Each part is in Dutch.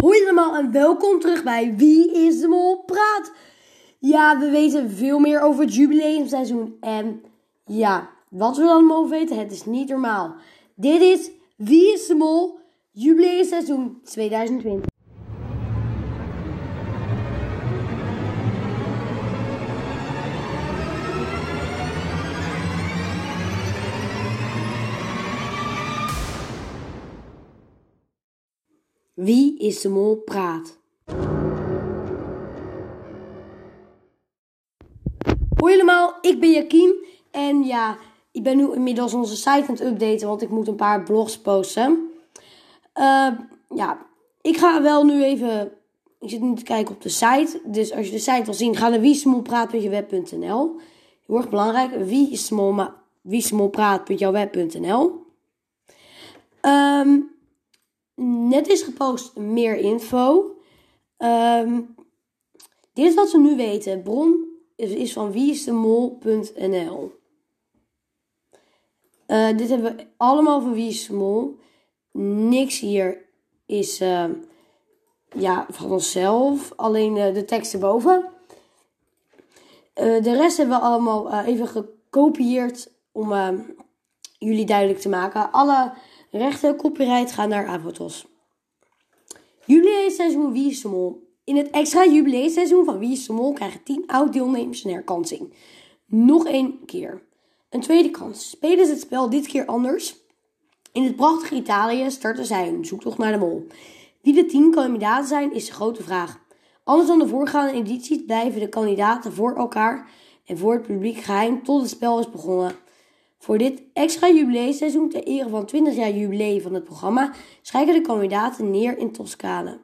Hoi allemaal en welkom terug bij Wie is de Mol Praat. Ja, we weten veel meer over het jubileumseizoen. En ja, wat we dan allemaal weten, het is niet normaal. Dit is Wie is de Mol jubileumseizoen 2020. Wie is de Mol Praat. Hoi allemaal, ik ben Jakim. En ja, ik ben nu inmiddels onze site aan het updaten, want ik moet een paar blogs posten. Uh, ja, ik ga wel nu even. Ik zit nu te kijken op de site. Dus als je de site wil zien, ga naar wiesmolpraat.jeweb.nl. Heel erg belangrijk. Wie is smol, wiesmolpraat.jouwweb.nl. Um, net is gepost meer info. Um, dit is wat we nu weten. Bron is van wieisdemol.nl. Uh, dit hebben we allemaal van Wie is de Mol. Niks hier is uh, ja, van onszelf. Alleen uh, de tekst erboven. de rest hebben we allemaal even gekopieerd om jullie duidelijk te maken. Alle rechten copyright gaan naar Avotos. Jubileumseizoen Wie is de Mol. In het extra jubileumseizoen van Wie is de Mol krijgen 10 oud-deelnemers een herkansing. Nog één keer. Een tweede kans. Spelen ze het spel dit keer anders? In het prachtige Italië starten zij een zoektocht naar de mol. Wie de 10 kandidaten zijn, is de grote vraag. Anders dan de voorgaande edities blijven de kandidaten voor elkaar en voor het publiek geheim tot het spel is begonnen. Voor dit extra jubileumseizoen ter ere van 20 jaar jubileum van het programma schrijven de kandidaten neer in Toscane.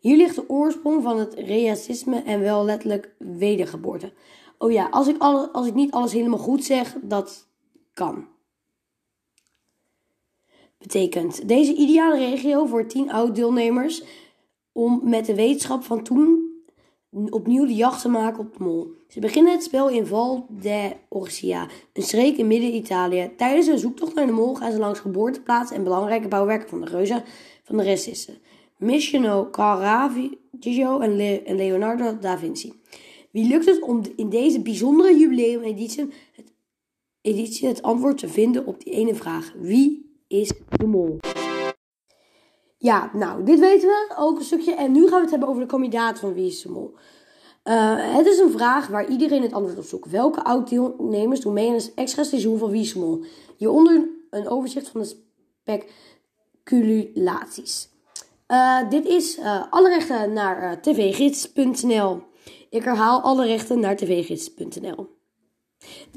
Hier ligt de oorsprong van het racisme en wel letterlijk wedergeboorte. Oh ja, als ik, als ik niet alles helemaal goed zeg, dat kan. Betekent deze ideale regio voor 10 oud-deelnemers om met de wetenschap van toen opnieuw de jacht te maken op de mol. Ze beginnen het spel in Val de Orsia, een streek in midden-Italië. Tijdens een zoektocht naar de mol gaan ze langs geboorteplaatsen en belangrijke bouwwerken van de reuzen van de racisten. Missiono Caravaggio en, en Leonardo da Vinci. Wie lukt het om in deze bijzondere jubileumeditie het, editie het antwoord te vinden op die ene vraag? Wie is de mol? Ja, nou, dit weten we ook een stukje. En nu gaan we het hebben over de kandidaat van Wie is. Uh, het is een vraag waar iedereen het antwoord op zoekt. Welke oud-deelnemers doen mee aan het extra seizoen van Wie is? Hieronder een overzicht van de speculaties. Uh, dit is uh, alle rechten naar tvgids.nl. Ik herhaal alle rechten naar tvgids.nl.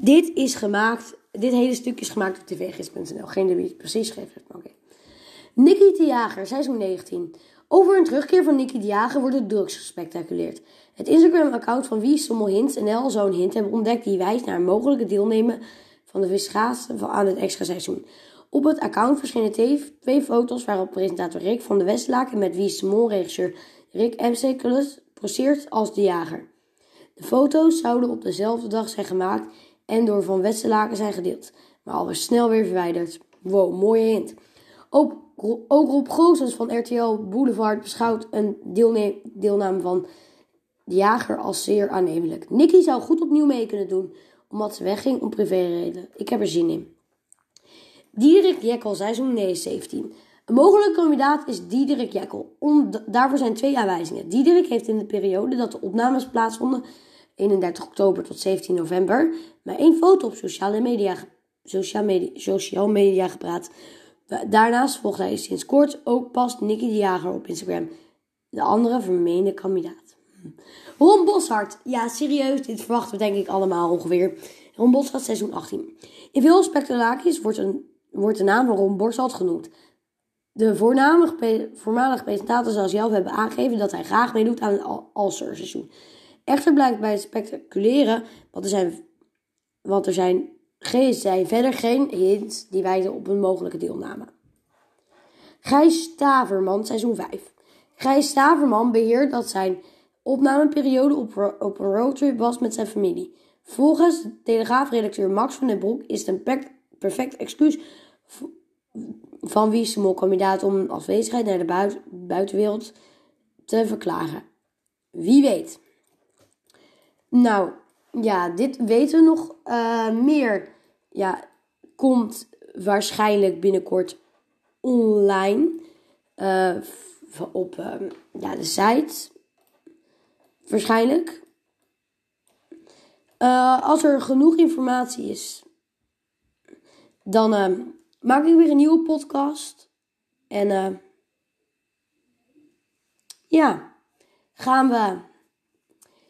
Dit is gemaakt, dit hele stuk is gemaakt op tvgids.nl. Geen idee wie het precies schreef, maar oké. Nicky de Jager, seizoen 19. Over een terugkeer van Nicky de Jager wordt het drugs gespectaculeerd. Het Instagram-account van Wie Sommel Hints NL zou hint hebben ontdekt die wijst naar een mogelijke deelnemen van de viscaten aan het extra seizoen. Op het account verschenen twee foto's waarop presentator Rick van de Westlaken met Wie Mol regisseur Rick Amstekelus poseert als de jager. De foto's zouden op dezelfde dag zijn gemaakt en door Van Westlaken zijn gedeeld, maar alweer snel weer verwijderd. Wow, mooie hint. Ook ook Rob Goossens van RTL Boulevard beschouwt een deelname van de jager als zeer aannemelijk. Nicky zou goed opnieuw mee kunnen doen, omdat ze wegging om privéreden. Ik heb er zin in. Diederik Jekkel, seizoen 17. Een mogelijke kandidaat is Diederik Jekkel. daarvoor zijn twee aanwijzingen. Diederik heeft in de periode dat de opnames plaatsvonden, 31 oktober tot 17 november, maar één foto op sociale media, sociale media, social media gepraat. Daarnaast volgt hij sinds kort ook pas Nicky de Jager op Instagram. De andere vermeende kandidaat. Ron Boshart. Ja, serieus, dit verwachten we denk ik allemaal ongeveer. Ron Boshart, seizoen 18. In veel spectaculaties wordt, een, wordt de naam van Ron Boshart genoemd. De voormalige presentator zal zelf hebben aangegeven dat hij graag meedoet aan het All-Star seizoen. Echter blijkt bij het speculeren, want er zijn, want er zijn zijn verder geen hints die wijzen op een mogelijke deelname. Gijs Staverman, seizoen 5. Gijs Staverman beheert dat zijn opnameperiode op, op een roadtrip was met zijn familie. Volgens de Telegraafredacteur Max van den Broek is het een perfect excuus van wie is de mol kandidaat om afwezigheid naar de buitenwereld te verklaren. Wie weet. Nou, ja, dit weten we nog uh, meer. Ja, komt waarschijnlijk binnenkort online uh, op uh, ja, de site. Waarschijnlijk. als er genoeg informatie is, dan maak ik weer een nieuwe podcast. En ja, gaan we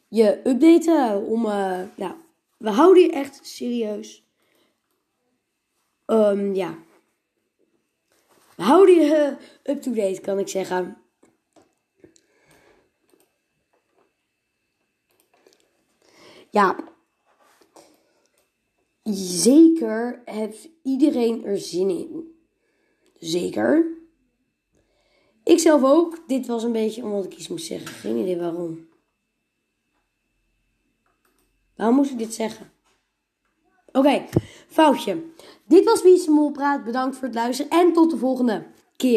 je updaten om, ja, we houden je echt serieus. Um, ja. Houden je up-to-date, kan ik zeggen. Ja. Zeker heeft iedereen er zin in. Zeker. Ik zelf ook. Dit was een beetje omdat ik iets moest zeggen. Geen idee waarom. Waarom moest ik dit zeggen? Oké, foutje. Dit was Wie is de Mol Praat. Bedankt voor het luisteren en tot de volgende.